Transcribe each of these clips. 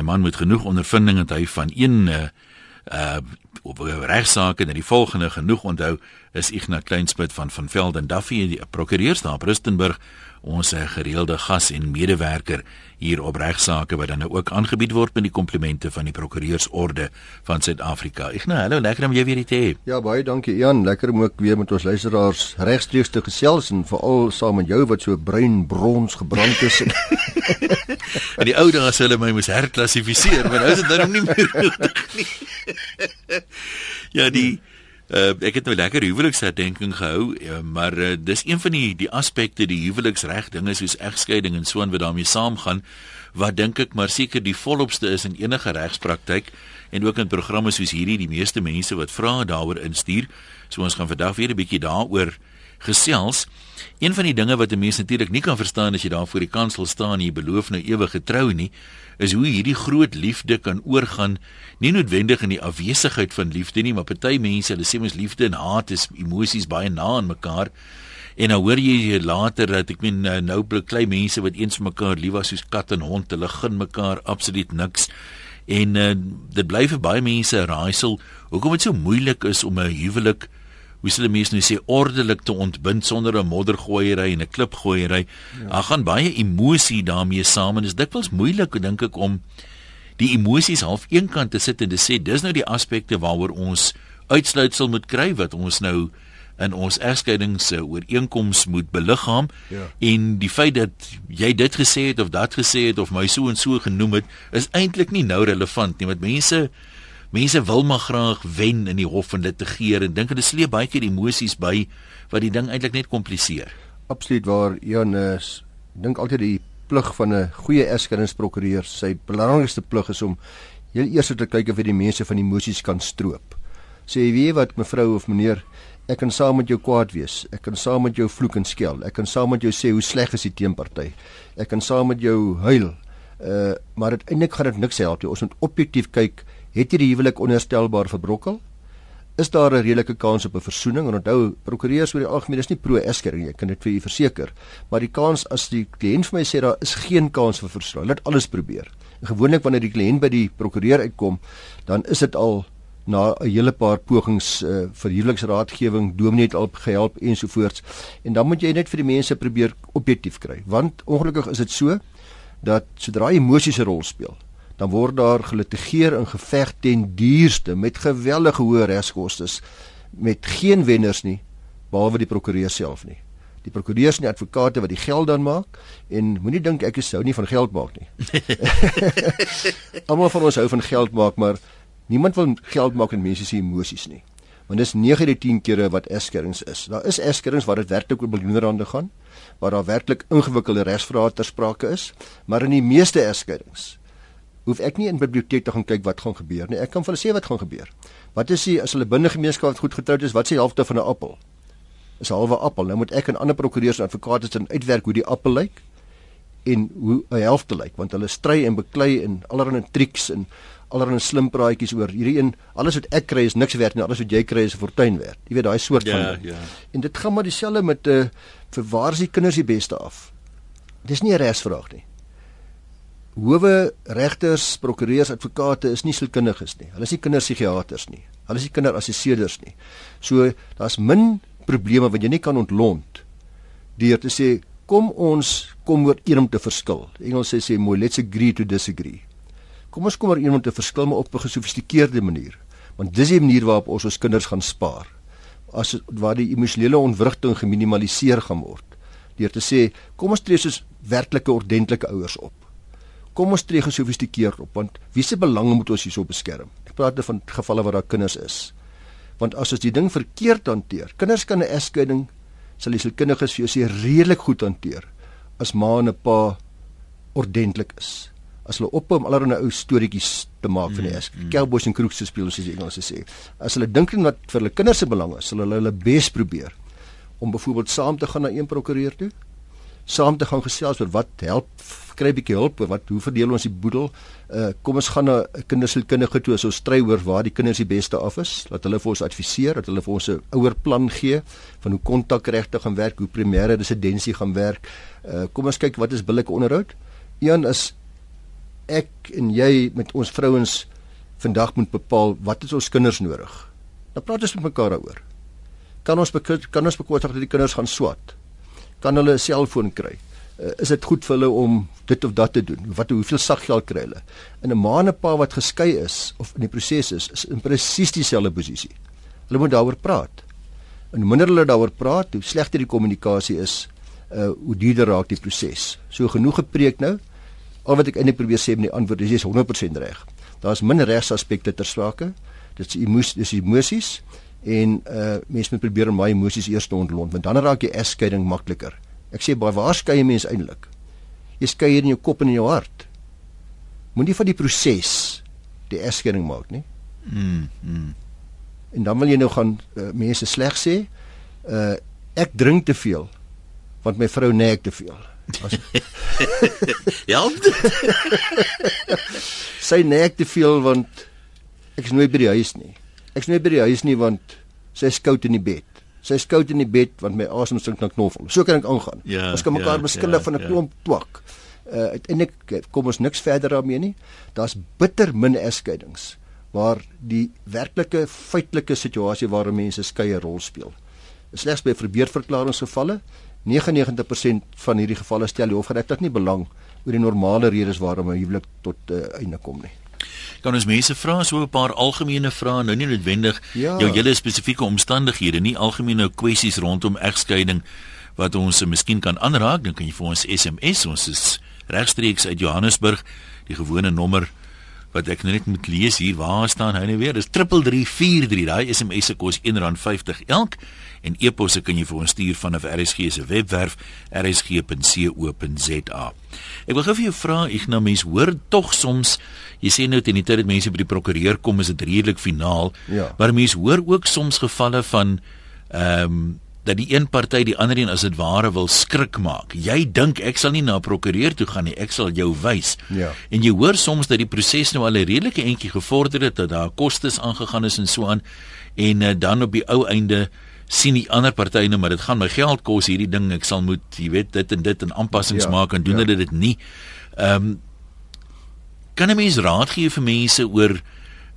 'n man met genoeg ondervinding het hy van een uh, uh regsaake en die volgende genoeg onthou is Ignat Kleinsmid van van Velden Duffy die prokureur daar in Rustenburg ons gereelde gas en medewerker hier op regsaake wat dan nou ook aangebied word met die komplimente van die prokureursorde van Suid-Afrika. Nou, hallo, lekker om jou weer te hê. Ja, baie dankie Jan, lekker om ook weer met ons luisteraars regstreeks te gesels en veral saam met jou wat so bruin brons gebrand is. en die ou dae as hulle my moes herklassifiseer, maar nou is dit nou nie meer nodig nie. ja, die. Uh, ek het nou lekker huweliksherdenking gehou, uh, maar uh, dis een van die die aspekte die huweliksreg dinge soos egskeiding en so en wat daarmee saamgaan wat dink ek maar seker die volopste is in enige regspraktyk en ook in programme soos hierdie die meeste mense wat vra daaroor instuur. So ons gaan vandag weer 'n bietjie daaroor gesels. Een van die dinge wat 'n mens natuurlik nie kan verstaan as jy daar voor die kansel staan en jy beloof nou ewige trou nie, is hoe hierdie groot liefde kan oorgaan, nie noodwendig in die afwesigheid van liefde nie, maar party mense, hulle sê mens liefde en haat is emosies baie na aan mekaar. En nou hoor jy later dat ek meen nou, nou beklei mense wat eens vir mekaar lief was soos kat en hond, hulle gun mekaar absoluut niks. En uh, dit bly vir baie mense 'n raaisel hoekom dit so moeilik is om 'n huwelik hoe sê die mense nou sê ordelik te ontbind sonder 'n moddergooiery en 'n klipgooiery. Ja. Daar gaan baie emosie daarmee saam en dit is dikwels moeilik dink ek om die emosies half eenkant te sit en te sê dis nou die aspekte waaroor ons uitsluitsel moet kry wat ons nou in ons egskeidings ooreenkoms moet beliggaam ja. en die feit dat jy dit gesê het of dat gesê het of my so en so genoem het is eintlik nie nou relevant nie want mense mense wil maar graag wen in die hof en litigeer en dink hulle sleep baie keer emosies by wat die ding eintlik net kompliseer. Absoluut waar Jan is. Dink altyd die plig van 'n goeie erskeringsprokureur, sy belangrikste plig is om heel eers te kyk of hy die mense van emosies kan stroop. Sê jy weet wat mevrou of meneer, ek kan saam met jou kwaad wees. Ek kan saam met jou vloek en skel. Ek kan saam met jou sê hoe sleg is die teenparty. Ek kan saam met jou huil. Uh maar uiteindelik gaan dit niks help nie. Ons moet objektief kyk Het hierdie huwelik onherstelbaar verbrokkel? Is daar 'n redelike kans op 'n versoening? En onthou, prokureurs oor die algemeen is nie pro-eskering nie, ek kan dit vir u verseker. Maar die kans as die kliënt vir my sê daar is geen kans vir versoening, laat alles probeer. En gewoonlik wanneer die kliënt by die prokureur uitkom, dan is dit al na 'n hele paar pogings uh, vir huweliksraadgewing, dominee het al gehelp ensovoorts. En dan moet jy net vir die mense probeer objektief kry, want ongelukkig is dit so dat sodra emosies 'n rol speel, dan word daar gelitigeer en geveg ten duurste met geweldige hoë regskoste met geen wenners nie behalwe die prokureur self nie. Die prokureurs en die advokate wat die geld dan maak en moenie dink ek is sou nie van geld maak nie. Almal van ons hou van geld maak, maar niemand wil geld maak in mense se emosies nie. Want dis 9 uit 10 kere wat eskerings is. Daar is eskerings waar dit werklik oor miljoene rande gaan, waar daar werklik ingewikkelde regsvrae ter sprake is, maar in die meeste eskerings hoef ek nie in biblioteke te gaan kyk wat gaan gebeur nie. Ek kan vir hulle sê wat gaan gebeur. Wat is die as hulle binne gemeenskap goed getroud is, wat sê helfte van 'n appel? Is 'n halwe appel. Nou moet ek en ander prokureurs en advokate dan uitwerk hoe die appel lyk en hoe 'n helfte lyk, want hulle stry en beklei en allerlei triks en allerlei slim praatjies oor hierdie een. Alles wat ek kry is niks werd nie. Alles wat jy kry is 'n fortuin werd. Jy weet daai soort ja, van Ja, ja. En dit gaan maar dieselfde met 'n uh, vir waar is die kinders die beste af? Dis nie 'n resvraag nie howe regters, prokureurs, advokate is nie sielkundiges nie. Hulle is nie kinderpsigiaters nie. Hulle is nie kinderassesseerders nie. So daar's min probleme wat jy nie kan ontlont deur te sê kom ons kom oor een om te verskil. Engels sê sê mooi let's agree to disagree. Kom ons kom oor een om te verskil maar op 'n gesofistikeerde manier. Want dis die manier waarop ons ons kinders gaan spaar. As waar die emosionele ontwrigting geminimaliseer gaan word deur te sê kom ons tree soos werklike ordentlike ouers op kom ons tree gesofistikeerd op want wie se belange moet ons hierso beskerm? Ek praat dan van gevalle waar daar kinders is. Want as ons die ding verkeerd hanteer, kinders kan 'n egskeiding sal die sielkundiges vir jou sê redelik goed hanteer as ma en 'n pa ordentlik is. As hulle ophou om allerlei ou storieetjies te maak van die esk, mm, mm. cowboys en crooks te speel soos die Engelse sê. As hulle dink aan wat vir hulle kinders se belang is, sal hulle hulle bes probeer om byvoorbeeld saam te gaan na een prokureur toe, saam te gaan gesels oor wat help kry 'n bietjie hulp oor wat hoe verdeel ons die boedel. Uh kom ons gaan na 'n kindersielkundige toe as ons stry oor waar die kinders die beste af is. Laat hulle vir ons adviseer, dat hulle vir ons 'n ouer plan gee van hoe kontakregte gaan werk, hoe primêre residensie gaan werk. Uh kom ons kyk wat is billike onderhoud. Een is ek en jy met ons vrouens vandag moet bepaal wat is ons kinders nodig. Dan praat ons met mekaar daaroor. Kan ons kan ons bekostig dat die kinders gaan swat? Kan hulle 'n selfoon kry? Uh, is dit goed vir hulle om dit of dat te doen? Wat hoeveel saggeld kry hulle? In 'n maande pa wat geskei is of in die proses is, is in presies dieselfde posisie. Hulle moet daaroor praat. En hoe minder hulle daaroor praat, hoe slegter die kommunikasie is, uh hoe duurder raak die proses. So genoeg gepreek nou. Al wat ek eintlik probeer sê met die antwoord is jy is 100% reg. Daar's min regsaspekte ter sprake. Dit is emosies, dis emosies en uh mense moet probeer om my emosies eers te ontlont, want dan raak die egskeiding makliker. Ek sê baie waar skei jy mens eintlik? Jy skei in jou kop en in jou hart. Moenie van die proses die egskeiding maak nie. Mm. mm. En dan wil jy nou gaan uh, mense sleg sê. Uh ek drink te veel want my vrou nek te veel. ja. sy nek te veel want ek is nooit by die huis nie. Ek is nooit by die huis nie want sy is koud in die bed. Sy is koud in die bed want my asem stink na knoffel. So kan ek aangaan. Ja, ons kan mekaar ja, beskuldig ja, van 'n ja. klomp twak. Uh uiteindelik kom ons niks verder daarmee nie. Daar's bitter min egskeidings waar die werklike feitelike situasie waarin mense skeie rol speel. Slegs by verbeurverklaringsgevalle 99% van hierdie gevalle stel die hofgeregtig nie belang oor die normale redes waarom 'n huwelik tot 'n uh, einde kom nie. Kan ons mense vra so 'n paar algemene vrae, nou nie noodwendig ja. jou hele spesifieke omstandighede nie, algemene kwessies rondom egskeiding wat ons miskien kan aanraak, dan kan jy vir ons SMS, ons is regstreeks uit Johannesburg, die gewone nommer wat ek net moet lees hier, waar staan hy nou weer? Dis 3343, daai SMS se kos R1.50 elk en e-posse kan jy vir ons stuur vanaf RSG se webwerf rsg.co.za. Ek wil gou vir jou vra, ek nou mens hoor tog soms jy sê nou teen die tyd dat mense by die prokureur kom is dit redelik finaal, ja. maar mense hoor ook soms gevalle van ehm um, dat die een party die ander een as dit ware wil skrik maak. Jy dink ek sal nie na prokureur toe gaan nie, ek sal jou wys. Ja. En jy hoor soms dat die proses nou al 'n redelike entjie gevorder het, dat daar kostes aangegaan is en so aan en uh, dan op die ou einde sien die ander party nou maar dit gaan my geld kos hierdie ding ek sal moet jy weet dit en dit en aanpassings ja, maak en doen ja. hulle dit nie. Ehm um, kan 'n mens raad gee vir mense oor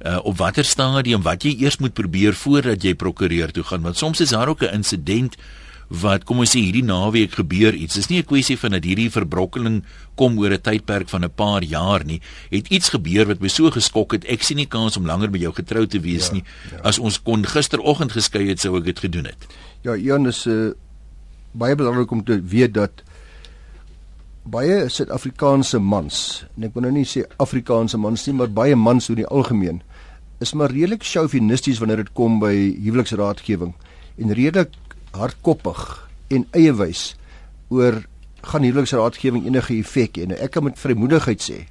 uh, op watter stadium wat jy eers moet probeer voordat jy prokureur toe gaan want soms is daar ook 'n insident wat kom ons sê hierdie naweek gebeur iets. Dis nie 'n kwessie van dat hierdie verbrokkeling kom oor 'n tydperk van 'n paar jaar nie. Het iets gebeur wat my so geskok het. Ek sien nie kans om langer met jou getrou te wees ja, nie. Ja. As ons kon gisteroggend geskei het, sou ek dit gedoen het. Ja, Ian is 'n uh, baie belangrik om te weet dat baie Suid-Afrikaanse mans, en ek wil nou nie sê Afrikaanse mans nie, maar baie mans in die algemeen is maar redelik chauvinisties wanneer dit kom by huweliksraadgewing en redelik hardkoppig en eiewys oor gaan huweliksraadgewing enige effek hê. Nou ek kan met vrymoedigheid sê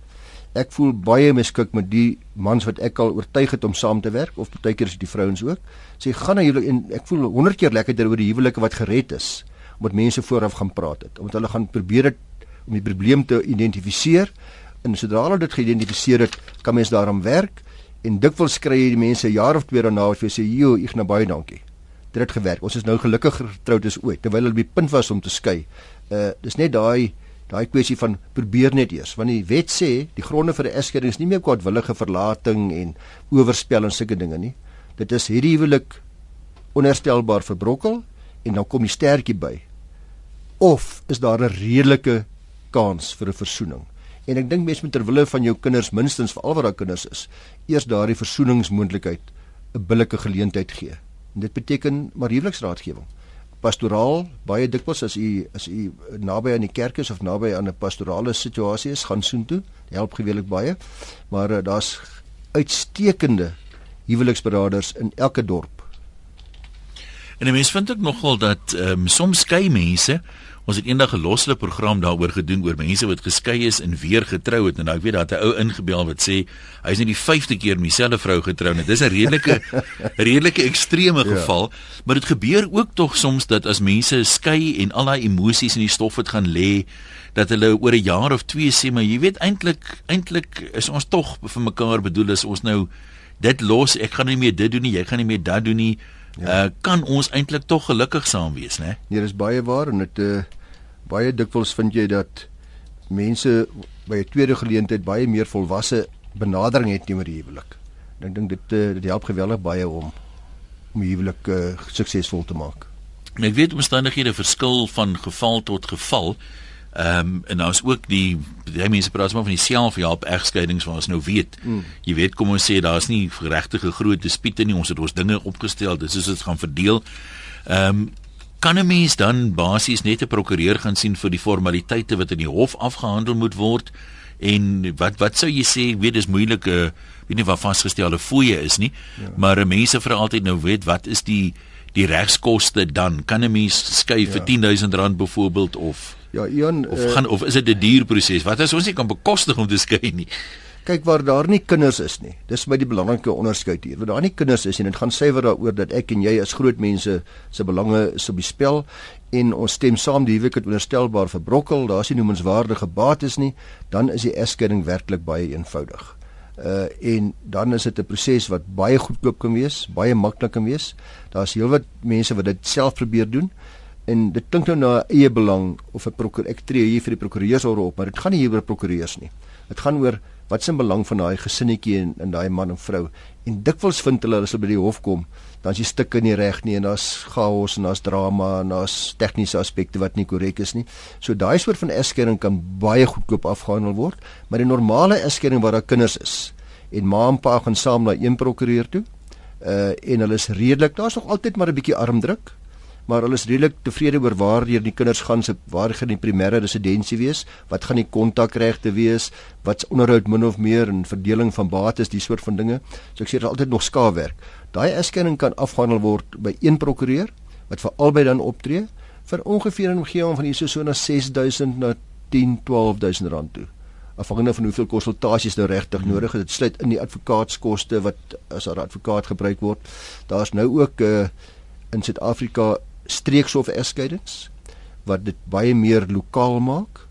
ek voel baie miskik met die mans wat ek al oortuig het om saam te werk of baie keer is dit die vrouens ook. Sê gaan na huwelik en ek voel 100 keer lekkerder oor die huwelike wat gered is omdat mense vooraf gaan praat het. Omdat hulle gaan probeer het om die probleem te identifiseer en sodra hulle dit geïdentifiseer het, kan mens daaraan werk en dikwels kry jy die mense 'n jaar of twee daarna wat vir sê, "Jo, ek nou baie dankie." Dit het gewerk. Ons is nou gelukkiger getroud as ooit terwyl hulle by punt was om te skei. Uh dis net daai daai kwessie van probeer net eers want die wet sê die gronde vir 'n egskeiding is nie meer kwaadwillige verlating en oorspel en sulke dinge nie. Dit is hierdie huwelik onherstelbaar verbrokkel en dan kom die stertjie by. Of is daar 'n redelike kans vir 'n versoening? En ek dink mense moet ter wille van jou kinders minstens vir al wat daar kinders is, eers daardie versoeningsmoontlikheid 'n billike geleentheid gee. En dit beteken maar huweliksraadgewing. Pastoraal, baie dikwels as u as u naby aan die kerk is of naby aan 'n pastorale situasie is, gaan soontoe. Help geweldig baie. Maar uh, daar's uitstekende huweliksberaders in elke dorp. En mense vind ook nogal dat ehm um, soms skei mense Ons het eendag 'n loslike program daaroor gedoen oor mense wat geskei is en weer getrou het en nou ek weet dat 'n ou ingebel wat sê hy's net die 5de keer met dieselfde vrou getrou en dit is 'n redelike redelike ekstreme ja. geval, ja. maar dit gebeur ook tog soms dat as mense skei en al daai emosies in die stof het gaan lê dat hulle oor 'n jaar of 2 sê maar jy weet eintlik eintlik is ons tog vir mekaar bedoel as ons nou dit los ek gaan nie meer dit doen nie jy gaan nie meer dat doen nie Ja. Uh, kan ons eintlik tog gelukkig saam wees, né? Nee, dis baie waar en dit uh baie dikwels vind jy dat mense by 'n tweede geleentheid baie meer volwasse benadering het teenoor die huwelik. Ek dink dit uh, dit help geweldig baie om om huwelik uh, suksesvol te maak. Ek weet omstandighede verskil van geval tot geval. Ehm um, en daar's ook die die mense praat maar van die selfhelp egskeidings waar ons nou weet. Mm. Jy weet kom ons sê daar's nie regtig 'n groot dispute nie. Ons het ons dinge opgestel. Dis is dit gaan verdeel. Ehm um, kan 'n mens dan basies net 'n prokureur gaan sien vir die formaliteite wat in die hof afgehandel moet word en wat wat sou jy sê, weet dis moeilike uh, weet nie wat vasgestelde fooie is nie, ja. maar mense vra altyd nou weet wat is die die regskoste dan? Kan 'n mens skei vir ja. 10000 rand byvoorbeeld of Ja, Ian, of uh, gaan of is dit 'n duur proses? Wat as ons nie kan bekostig om te skei nie? Kyk waar daar nie kinders is nie. Dis my die belangrike onderskeid hier. Waar daar nie kinders is nie, dit gaan suiwer daaroor dat ek en jy as groot mense se belange is op die spel en ons stem saam die huwelik het onderstelbaar verbrokkel, daar's nie noemenswaardige bates nie, dan is die egskeiding werklik baie eenvoudig. Uh en dan is dit 'n proses wat baie goedkoop kan wees, baie maklik kan wees. Daar's heelwat mense wat dit self probeer doen en dit klink nou na eie belang of 'n prokureur ek tree hier vir die prokureursorde op, maar dit gaan nie hier oor prokureurs nie. Dit gaan oor wat se belang van daai gesinnetjie en, en daai man en vrou. En dikwels vind hulle as hulle by die hof kom, dan is die stukke nie reg nie en daar's chaos en daar's drama en daar's tegniese aspekte wat nie korrek is nie. So daai soort van egskeiding kan baie goedkoop afgehandel word, maar die normale egskeiding waar daar kinders is en ma en pa gaan saam na een prokureur toe, uh en hulle is redelik, daar's nog altyd maar 'n bietjie armdruk maar hulle is redelik tevrede oor waar hier die kinders gaan se waar gaan die primêre residensie wees wat gaan die kontakregte wees wat onderhoud min of meer en verdeling van bates die soort van dinge. So ek sê dit is altyd nog skaafwerk. Daai egskeiding kan afgehandel word by een prokureur wat vir albei dan optree vir ongeveer 'n omgewing van hier so na 6000 na 10 12000 rand toe. Afhangende van hoeveel konsultasies nou regtig nodig is. Dit sluit in die advokaatskoste wat as 'n advokaat gebruik word. Daar's nou ook uh, in Suid-Afrika streekshof egskeidings wat dit baie meer lokaal maak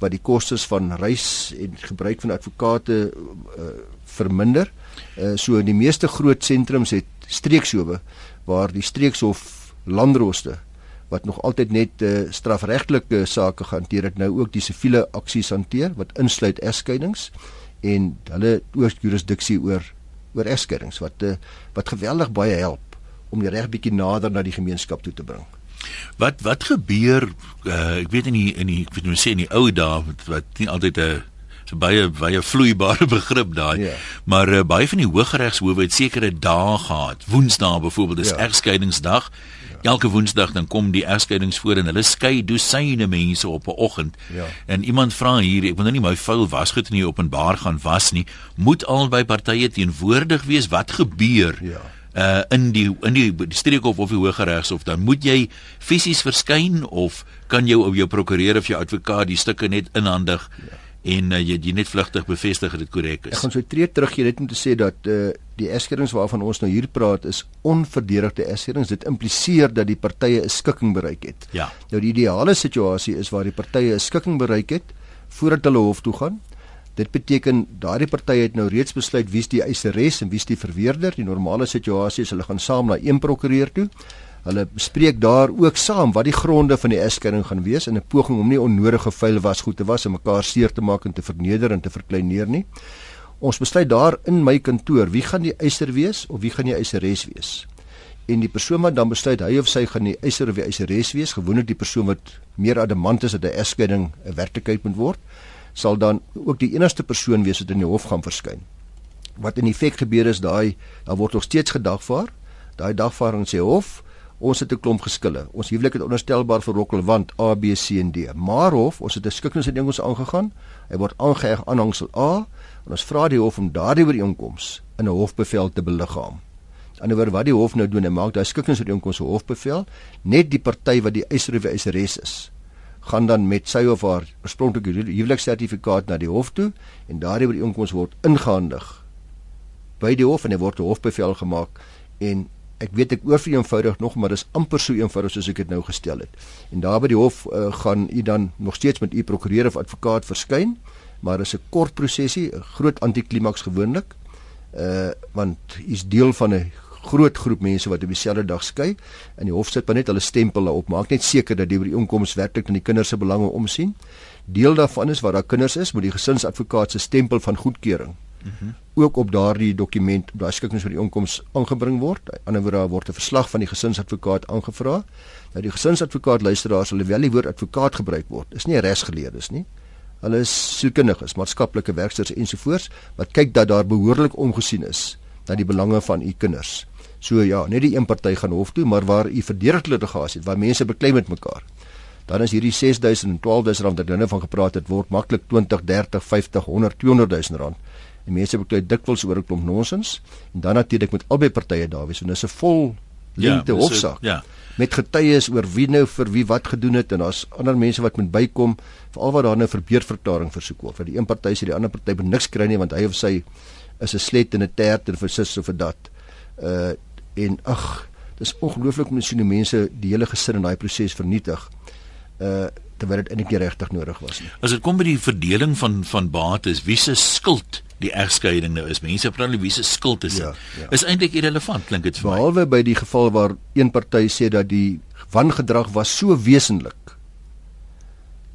wat die kostes van reis en gebruik van advokate uh, verminder. Uh, so in die meeste groot sentrums het streekshowe waar die streekshof landroste wat nog altyd net uh, strafregtelike sake hanteer het nou ook die siviele aksies hanteer wat insluit egskeidings en hulle ook jurisdiksie oor oor egskeidings wat uh, wat geweldig baie help om die reg bietjie nader na die gemeenskap toe te bring. Wat wat gebeur uh, ek weet in die in die ek weet nou sê in die ou dae wat, wat nie altyd 'n so baie baie vloeibare begrip daai yeah. Ja. maar uh, baie van die hooggeregshowe het sekere dae gehad woensdae byvoorbeeld is yeah. Ja. egskeidingsdag ja. elke woensdag dan kom die egskeidings voor en hulle skei dosyne mense op 'n oggend ja. en iemand vra hier ek wil nou nie my vuil wasgoed in die openbaar gaan was nie moet albei partye teenwoordig wees wat gebeur ja uh in die in die, die streekhof of die hooggeregshof dan moet jy fisies verskyn of kan jou of jou prokureur of jou advokaat die stukke net inhandig ja. en uh, jy jy net vlugtig bevestig dat dit korrek is. Ek gaan so tree terug hier net om te sê dat uh die egskeidings waarvan ons nou hier praat is onverdedigde egskeidings. Dit impliseer dat die partye 'n skikking bereik het. Ja. Nou die ideale situasie is waar die partye 'n skikking bereik het voordat hulle hof toe gaan Dit beteken daardie party het nou reeds besluit wie's die eiseres en wie's die verweerder. Die normale situasie is hulle gaan saam na een prokureur toe. Hulle bespreek daar ook saam wat die gronde van die egskeiding gaan wees in 'n poging om nie onnodige vuil was goed te was en mekaar seer te maak en te verneder en te verkleineer nie. Ons besluit daar in my kantoor wie gaan die eiser wees of wie gaan die eiseres wees. En die persoon wat dan besluit hy of sy gaan die eiser of die eiseres wees, gewoonlik die persoon wat meer adamant is dat 'n egskeiding 'n werklikheid moet word sal dan ook die enigste persoon wees wat in die hof gaan verskyn. Wat in effek gebeur is daai daar word nog steeds gedagvaar. Daai dagvaarding sê hof, ons het 'n klomp geskille. Ons huwelik het onderstelbaar verrokkel want A B C en D. Maar hof, ons het 'n skikkingsding ons aangegaan. Hy word aangeheg aanhangsel A en ons vra die hof om daardie ooreenkoms in 'n hofbevel te beliggaam. Anderswoorde wat die hof nou doen, hy maak daai skikkingsding ons hofbevel net die party wat die eiser of eiseres is gaan dan met sy of haar oorspronklike huweliksertifikaat na die hof toe en daardie ooreenkoms word ingehandig by die hof en hy word 'n hofbevel gemaak en ek weet ek oor vir eenvoudig nog maar dis amper so eenvoudig soos ek dit nou gestel het. En daar by die hof uh, gaan u dan nog steeds met u prokureur of advokaat verskyn, maar dis 'n kort prosesie, 'n groot antiklimaks gewoonlik. Uh want u's deel van 'n groot groep mense wat op dieselfde dag skei en die hof sit maar net hulle stempel daarop maak net seker dat die ooreenkoms werklik aan die kinders se belange omsien Deel daarvan is waar daar kinders is, moet die gesinsadvokaat se stempel van goedkeuring mm -hmm. ook op daardie dokument, op daai skikkings vir die inkomste aangebring word. Aan die ander woorde word 'n verslag van die gesinsadvokaat aangevra. Nou die gesinsadvokaat luisteraars, alhoewel die woord advokaat gebruik word, is nie 'n regsgeleerdes nie. Hulle is sielkundiges, maatskaplike werkers ensovoorts wat kyk dat daar behoorlik omgesien is na die belange van u kinders. So ja, net die een party gaan hof toe, maar waar u verdedigde litigasie het, waar mense beklei met mekaar dan is hierdie 6000 en 12000 rand wat hulle van gepraat het word maklik 20, 30, 50, 100, 200000 rand. En mense beklei dikwels oor 'n klomp nonsens en dan natuurlik met albei partye daar wees en dis 'n vol lengte ja, hofsaak. Ja. Met getuies oor wie nou vir wie wat gedoen het en daar's ander mense wat moet bykom veral wat daar nou verbeurverklaring versoek word. Vir die een party sê die ander party moet niks kry nie want hy of sy is 'n slet en 'n tert en vir sis of vir dat. Uh en ag, dis ongelooflik hoe mense die hele gesin in daai proses vernietig uh terwyl dit eintlik regtig nodig was nie. As dit kom by die verdeling van van bates, wie se skuld die egskeiding nou is. Mense praat wie se skuld is. Ja, ja. Is eintlik irrelevant klink dit vir my. Behalwe by die geval waar een party sê dat die wangedrag was so wesentlik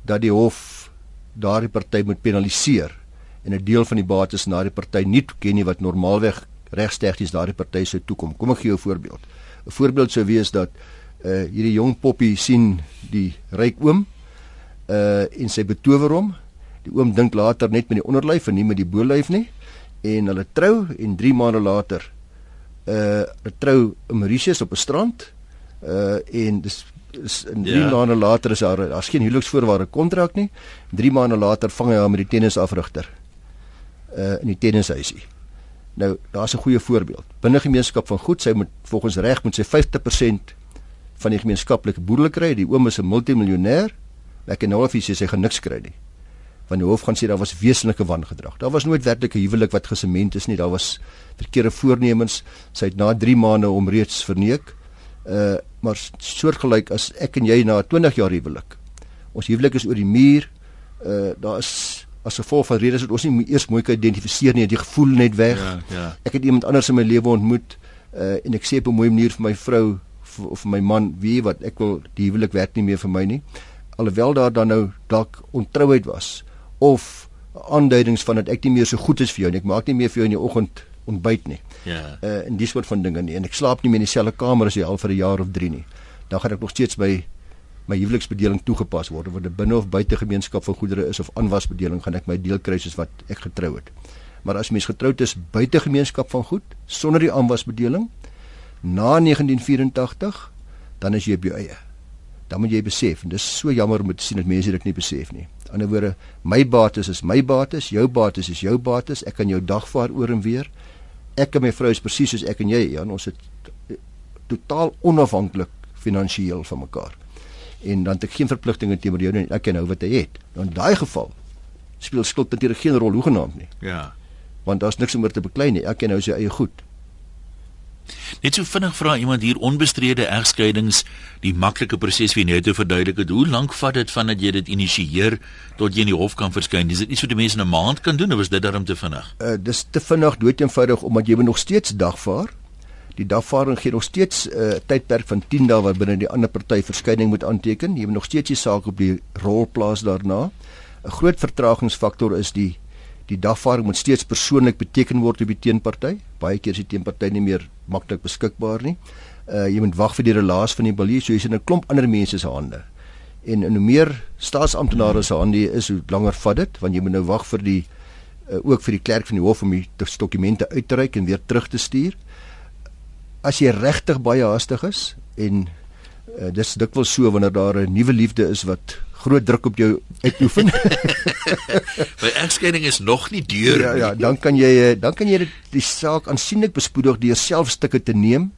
dat die hof daardie party moet penaliseer en 'n deel van die bates na die party nie toeken nie wat normaalweg regstegnies daardie party sou toekom. Kom ek gee jou 'n voorbeeld. 'n Voorbeeld sou wees dat uh hierdie jong poppie sien die ryk oom uh en sy betower hom. Die oom dink later net met die onderlyf en nie met die bolyf nie en hulle trou en 3 maande later uh trou in Mauritius op 'n strand uh en dis is in 3 ja. maande later is daar daar's geen huweliksvoorwaarde kontrak nie. 3 maande later vang hy haar met die tennisafrigter uh in die tennishuisie. Nou, daar's 'n goeie voorbeeld. Binne gemeenskap van goed, sy moet volgens reg moet sy 50% van die gemeenskaplike boerdery. Die oom is 'n multimiljonêr. Ek nou of hy sê hy gaan niks kry nie. Want die hof gaan sê daar was wesenlike wangedrag. Daar was nooit werklike huwelik wat gesement is nie. Daar was verkeerde voornemens. Sy het na 3 maande om reeds verneek. Uh maar soortgelyk as ek en jy na 20 jaar huwelik. Ons huwelik is oor die muur. Uh daar is as gevolg van redes wat ons nie eers mooi kan identifiseer nie, die gevoel net weg. Ja, ja. Ek het iemand anders in my lewe ontmoet uh en ek sê op 'n mooi manier vir my vrou of vir my man wie wat? Ek wil die huwelik werk nie meer vir my nie. Alhoewel daar dan nou dalk ontrouheid was of aanduidings van dat ek nie meer so goed is vir jou nie. Ek maak nie meer vir jou in die oggend ontbyt nie. Ja. Uh, en dis soort van dinge nie. En ek slaap nie meer in dieselfde kamer as jy al vir 'n jaar of 3 nie. Dan gaan ek nog steeds by my huweliksbedeling toegepas word of dit binne of buite gemeenskap van goedere is of aanwasbedeling gaan ek my deel kry soos wat ek getrou het maar as mens getroud is buite gemeenskap van goed sonder die aanwasbedeling na 1984 dan is jy op jou eie. Dan moet jy besef en dis so jammer om te sien dat mense dit nie besef nie. Aan die ander woorde, my bates is my bates, jou bates is jou bates. Ek kan jou dagvaar oor en weer. Ek en my vrou is presies soos ek en jy, Jan. Ons is totaal onafhanklik finansiëel van mekaar. En dan het ek geen verpligtinge teenoor jou nie. Ek ken nou wat hy het. Dan in daai geval speel skuld natuurlik geen rol hoegenaamd nie. Ja. Want daar's niks om oor te beklei nie. Ek ken nou sy eie goed. Net so vinnig vra iemand hier onbestrede egskeidings die maklike proses wie net te verduidelik het. Hoe lank vat dit vandat jy dit initieer tot jy in die hof kan verskyn? Dis dit nie so die mense in 'n maand kan doen of is dit daarom te vinnig? Uh dis te vinnig dood eenvoudig omdat jy nog steeds dagvaar. Die dagvaarding gee nog steeds 'n uh, tydperk van 10 dae waarbinne die ander party verskyning moet aanteken. Jy moet nog steeds die saak op die rol plaas daarna. 'n Groot vertragingsfaktor is die die dagvaarding moet steeds persoonlik beteken word op die teenparty. Baie keer is die teenparty nie meer maklik beskikbaar nie. Uh jy moet wag vir die relaas van die balie, so jy's in 'n klomp ander mense se hande. En en hoe meer staatsamptenare se hande is, hoe langer vat dit, want jy moet nou wag vir die uh, ook vir die klerk van die hof om die dokumente uit te reik en weer terug te stuur. As jy regtig baie haastig is en uh, dis dikwels so wanneer daar 'n nuwe liefde is wat groot druk op jou uitoefen. My egskeiding is nog nie deur ja, nie. Ja, dan kan jy eh, dan kan jy dit die saak aansienlik bespoedig deur self stukke te neem.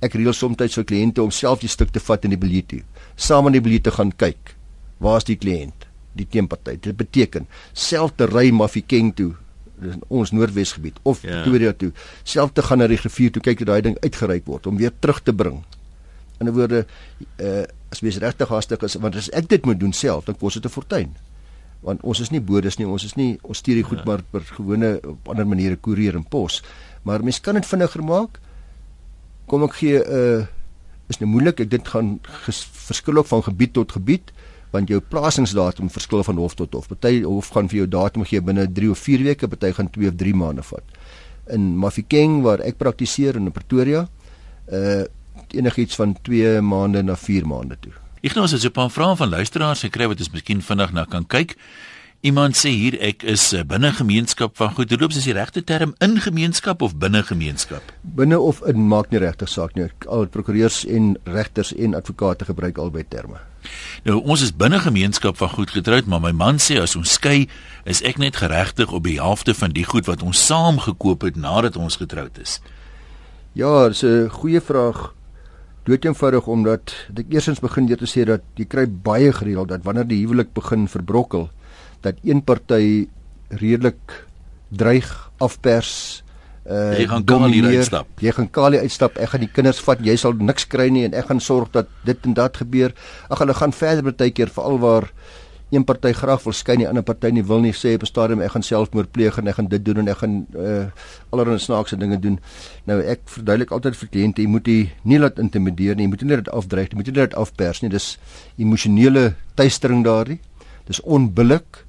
Ek reël soms vir kliënte om self die stuk te vat in die biljet toe. Saam in die biljet te gaan kyk. Waar is die kliënt? Die teenparty. Dit beteken self te ry Mafikeng toe ons Noordwes gebied of ja. Pretoria toe self te gaan na die rivier toe kyk dat daai ding uitgeryk word om weer terug te bring. In 'n woorde uh as mens regtig haastig is want as ek dit moet doen self dan kos dit 'n fortuin want ons is nie bodes nie ons is nie ons stuur die goed ja. maar per gewone op ander maniere koerier en pos maar mens kan dit vinniger maak kom ek gee 'n uh, is nou moeilik ek dit gaan verskil ook van gebied tot gebied want jou plasingsdatum verskil van hof tot hof. Party hof gaan vir jou datum gee binne 3 of 4 weke, party gaan 2 of 3 maande vat. In Mafikeng waar ek praktiseer in Pretoria, uh enigiets van 2 maande na 4 maande toe. Ek nou as jy 'n paar vrae van luisteraars gekry wat ons miskien vinnig na kan kyk. Iemand sê hier ek is eh, binne gemeenskap van goed. Hoe loop dit is die regte term in gemeenskap of binne gemeenskap? Binne of in maak nie regtig saak nie. Al prokureurs en regters en advokate gebruik albei terme. Nou ons is binne gemeenskap van goed getroud, maar my man sê as ons skei, is ek net geregtig op die helfte van die goed wat ons saam gekoop het nadat ons getroud is. Ja, dis 'n goeie vraag. Dood eenvoudig omdat ek eersins begin deur te sê dat jy kry baie gereeld dat wanneer die huwelik begin verbrokkel, dat een party redelik dreig afpers uh jy gaan kalie uitstap. Jy gaan kalie uitstap. Ek gaan die kinders vat. Jy sal niks kry nie en ek gaan sorg dat dit en dat gebeur. Ag hulle gaan verder tyd keer veral waar een party graag wil skyn, die ander party nie wil nie sê op 'n stadium ek gaan selfmoord pleeg en ek gaan dit doen en ek gaan uh allerlei snaakse dinge doen. Nou ek verduidelik altyd vir kliënte, jy moet jy nie laat intimideer nie. Jy moet nie dit afdreig nie. Jy moet nie dit afpers nie. Dis emosionele tuistering daardie. Dis onbillik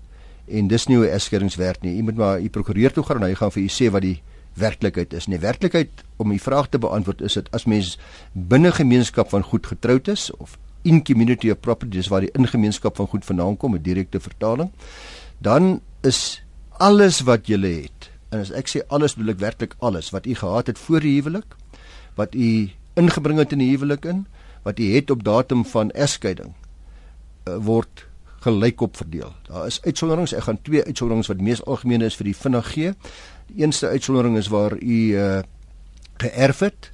en dis nie hoe eskeringswerk nie. Jy moet maar u prokureur toe gaan en hy gaan vir u sê wat die werklikheid is. Nee, werklikheid om u vraag te beantwoord is dit as mens binne gemeenskap van goed getroud is of in community of property dis waar die ingemeenskap van goed vandaan kom, 'n direkte vertaling, dan is alles wat jy het. En as ek sê alles bedoel ek werklik alles wat u gehad het voor die huwelik, wat u ingebring het in die huwelik in, wat u het op datum van egskeiding uh, word gelykop verdeel. Daar is uitsonderings. Ek gaan twee uitsonderings wat mees algemeen is vir die vinnig gee. Die eerste uitsondering is waar u uh, geërf het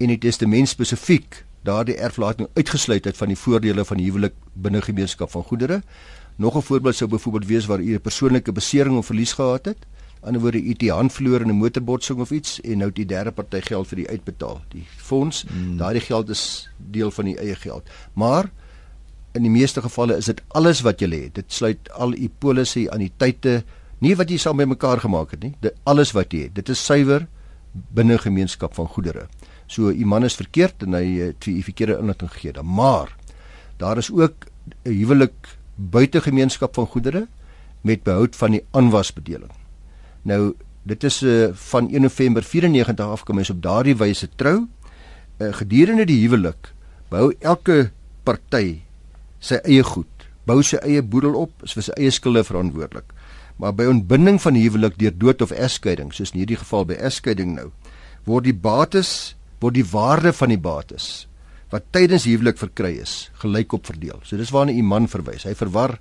en die testament spesifiek daardie erflating uitgesluit het van die voordele van huwelik binne gemeenskap van goedere. Nog 'n voorbeeld sou byvoorbeeld wees waar u 'n persoonlike besering of verlies gehad het. Aan die ander woorde u het hand verloor in 'n motorbotsing of iets en nou het die derde party geld vir die uitbetaal. Die fonds, hmm. daardie geld is deel van u eie geld. Maar in die meeste gevalle is dit alles wat jy het. Dit sluit al u polisse, anniteite, nie wat jy saam by mekaar gemaak het nie. Dit alles wat jy het. Dit is suiwer binne gemeenskap van goedere. So u man is verkeerd en hy het vir u verkeerde inligting gegee. Dan maar daar is ook 'n huwelik buite gemeenskap van goedere met behoud van die aanwasbedeling. Nou dit is uh, van 1 November 94 af kom ons op daardie wyse trou. Uh, gedurende die huwelik bou elke party sy eie goed, bou sy eie boedel op, is vir sy eie skulde verantwoordelik. Maar by ontbinding van huwelik deur dood of egskeiding, soos in hierdie geval by egskeiding nou, word die bates, word die waarde van die bates wat tydens huwelik verkry is, gelykop verdeel. So dis waarna u man verwys. Hy verwar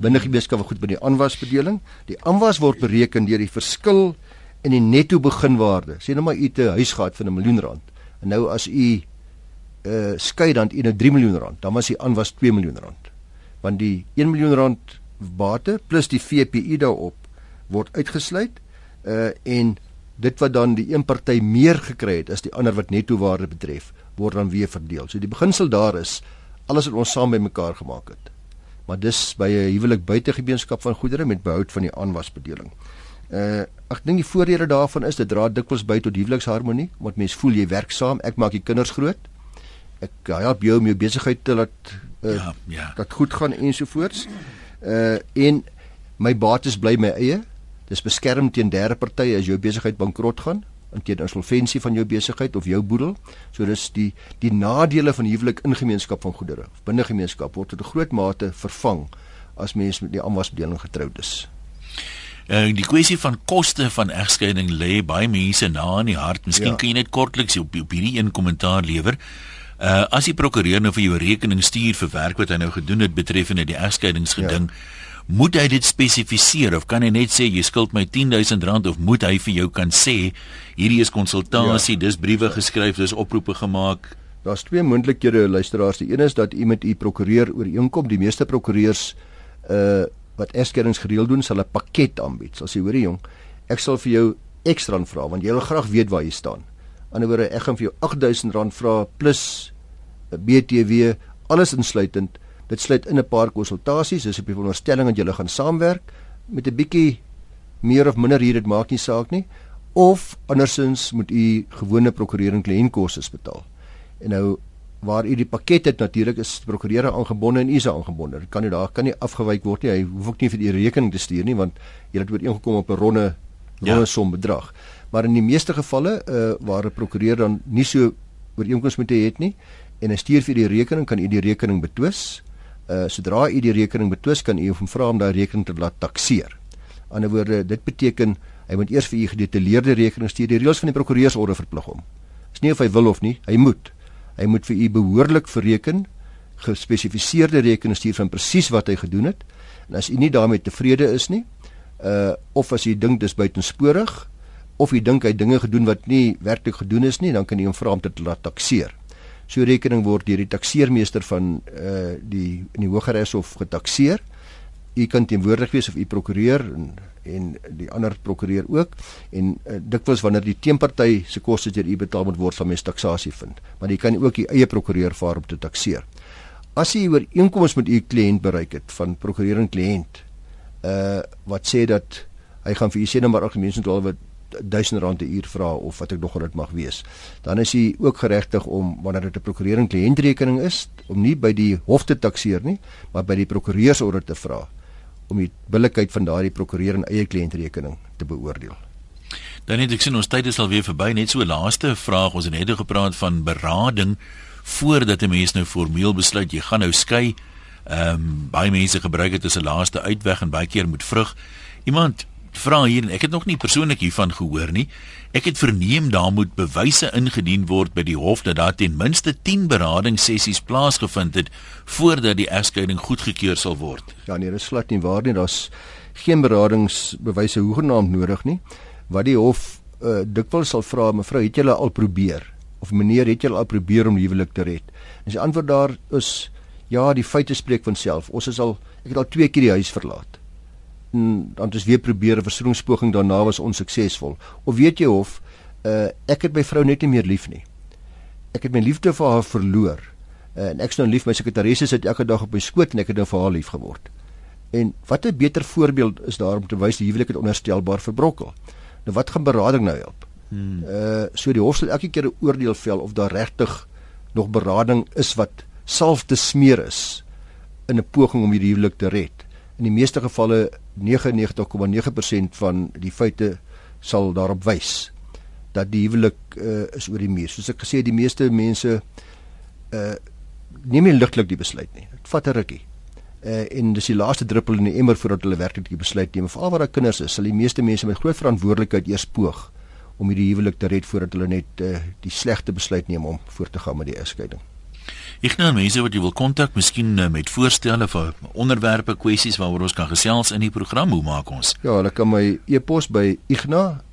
binne gemeenskap goed by die aanwasbedeling. Die aanwas word bereken deur die verskil in die netto beginwaarde. Sê nou maar u 'n huis gehad van 'n miljoen rand. En nou as u uh skei dan in 'n 3 miljoen rand, dan was die aan was 2 miljoen rand. Want die 1 miljoen rand bate plus die VPI daarop word uitgesluit uh en dit wat dan die een party meer gekry het as die ander wat netto waarde betref, word dan weer verdeel. So die beginsel daar is alles wat ons saam bymekaar gemaak het. Maar dis by 'n huwelik buite gemeenskap van goedere met behoud van die aanwasbedeling. Uh ek dink die voordele daarvan is dit dra dikwels by tot huweliksharmonie, want mense voel jy werk saam, ek maak die kinders groot ek help jou om jou besigheid te laat uh, ja, ja. dat goed gaan ensovoorts. Uh en my bates bly my eie. Dis beskerm teen derde partye as jou besigheid bankrot gaan en teen insolventie van jou besigheid of jou boedel. So dis die die nadele van huwelik in gemeenskap van goedere. Binne gemeenskap word tot 'n groot mate vervang as mens met die aanwasbedeling getroud is. Uh, die kwessie van koste van egskeiding lê baie mense na in die hart. Miskien ja. kan jy net kortliks op, op hierdie een kommentaar lewer. Uh as die prokureur nou vir jou rekening stuur vir werk wat hy nou gedoen het betreffende die egskeidingsgeding, ja. moet hy dit spesifiseer of kan hy net sê jy skuld my R10000 of moet hy vir jou kan sê hierdie is konsultasie, ja. dis briewe geskryf, dis oproepe gemaak? Daar's twee moontlikhede luisteraars. Die een is dat u met u prokureur ooreenkom. Die meeste prokureurs uh wat egskeidings gereël doen, sal 'n pakket aanbied. Sal sê, hoorie jong, ek sal vir jou ekstra vra want jy wil graag weet waar jy staan anderswoorde ek gaan vir jou R8000 vra plus BTW alles insluitend dit sluit in 'n paar konsultasies dis op die veronderstelling dat julle gaan saamwerk met 'n bietjie meer of minder hier dit maak nie saak nie of andersins moet u gewone prokureur en kliëntkoste betaal en nou waar u die pakket het natuurlik is die prokureur aangebonde en u is aangebonde. Dit kan nie daar kan nie afgewyk word nie. Hy hoef ook nie vir die rekening te stuur nie want jy het ooreengekom op 'n ronde ronde ja. som bedrag. Maar in die meeste gevalle uh waar 'n prokureur dan nie so ooreenkoms met hy het nie en hy stuur vir die rekening kan u die rekening betwis. Uh sodra u die rekening betwis kan u hom vra om daai rekening te laat takseer. Aan die ander woorde dit beteken hy moet eers vir u gedetailleerde rekening stuur. Die reëls van die prokureursorde verplig hom. Dis nie of hy wil of nie, hy moet. Hy moet vir u behoorlik verreken gespesifiseerde rekening stuur van presies wat hy gedoen het. En as u nie daarmee tevrede is nie, uh of as u dink dis buitensporig of u dink hy dinge gedoen wat nie werklik gedoen is nie, dan kan u hom vra om dit te laat takseer. So rekening word deur die takseermeester van uh die in die Hogeres Hof getakseer. U kan teenwoordig wees of u prokureur en en die ander prokureur ook en uh, dikwels wanneer die teenparty se kostes deur u betaal moet word, sal mens taksasie vind. Maar jy kan ook u eie prokureur vaar om te takseer. As jy ooreenkomste met u kliënt bereik het van prokureur en kliënt, uh wat sê dat hy gaan vir u sê nou maar algemeen sê wat 1000 rand 'n uur vra of wat ek nog dit mag wees. Dan is hy ook geregtig om wanneer dit 'n prokureur en kliëntrekening is om nie by die hof te takseer nie, maar by die prokureursorde te vra om die billikheid van daardie prokureur en eie kliëntrekening te beoordeel. Dan net ek sien ons tyd is al weer verby, net so laaste vraag. Ons het net gepraat van berading voordat 'n mens nou formeel besluit jy gaan nou skei. Ehm um, baie mense gebruik dit as 'n laaste uitweg en baie keer moet vrug. Iemand vra hier en ek het nog nie persoonlik hiervan gehoor nie. Ek het verneem daar moet bewyse ingedien word by die hof dat daar ten minste 10 beradingssessies plaasgevind het voordat die egskeiding goedgekeur sal word. Ja nee, dit is glad nie waar nie. Daar's geen beradingsbewyse hoegenaamd nodig nie. Wat die hof uh, dikwels sal vra, mevrou, het julle al probeer? of meneer het julle al probeer om huwelik te red? En sy antwoord daar is ja, die feite spreek van self. Ons is al ek het al twee keer die huis verlaat. En dan het ons weer probeer 'n versoeningspoging daarna was onsuksesvol. Of weet jy of uh, ek het my vrou net nie meer lief nie. Ek het my liefde vir haar verloor. Uh, en ek is nou lief my sekretaresse sit elke dag op my skoot en ek het nou vir haar lief geword. En wat 'n beter voorbeeld is daar om te wys die huwelik het onherstelbaar verbrokkel. Nou wat gaan berading nou help? Hmm. Uh so die hof sal elke keer 'n oordeel vel of daar regtig nog berading is wat self te smeer is in 'n poging om hierdie huwelik te red. In die meeste gevalle 99,9% van die feite sal daarop wys dat die huwelik uh, is oor die muur. Soos ek gesê het, die meeste mense uh neem nie ligtelik die besluit nie. Dit vat 'n rukkie. Uh en dis die laaste druppel in die emmer voordat hulle werklik die besluit neem. Veral waar daar kinders is, sal die meeste mense met groot verantwoordelikheid eers poog om hierdie huwelik te red voordat hulle net uh, die slegte besluit neem om voort te gaan met die egskeiding. Ek nou mense wat jy wil kontak, miskien uh, met voorstelle vir onderwerpe, kwessies waaroor ons kan gesels in die program, hoe maak ons? Ja, hulle kan my e-pos by igna@vvd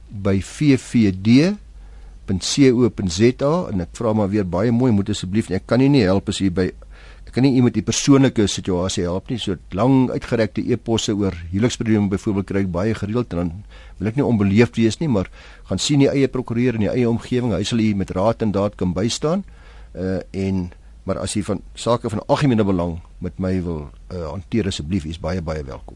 .co.za en ek vra maar weer baie mooi moet asseblief ek kan nie, nie help as jy by ek kan nie iemand die persoonlike situasie help nie so lang uitgerekte e-posse oor huweliksprobleme byvoorbeeld kry ek baie gereeld en dan wil ek nie onbeleefd wees nie, maar gaan sien die eie prokureur in die eie omgewing, hy sal u met raad en daad kan bystaan. Uh en maar as jy van sake van algemene belang met my wil uh hanteer asseblief, is baie baie welkom.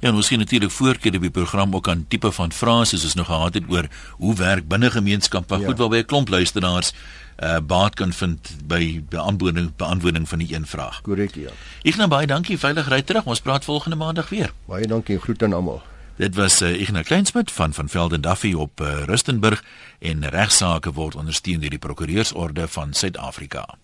Ja, ons sien natuurlik voorkeur op die program ook aan tipe van vrae soos ons nog gehad het oor hoe werk binne gemeenskap, maar ja. goed wel by 'n klomp luisteraars uh baat kan vind by beantwoording beantwoording van die een vraag. Korrek, ja. Ek nou baie dankie, veilig ry terug. Ons praat volgende maandag weer. Baie dankie en groete aan almal. Dit was uh, Ignas Kleinsmid van van Velden Duffy op uh, Rustenburg en regsaake word ondersteun deur die Prokureursorde van Suid-Afrika.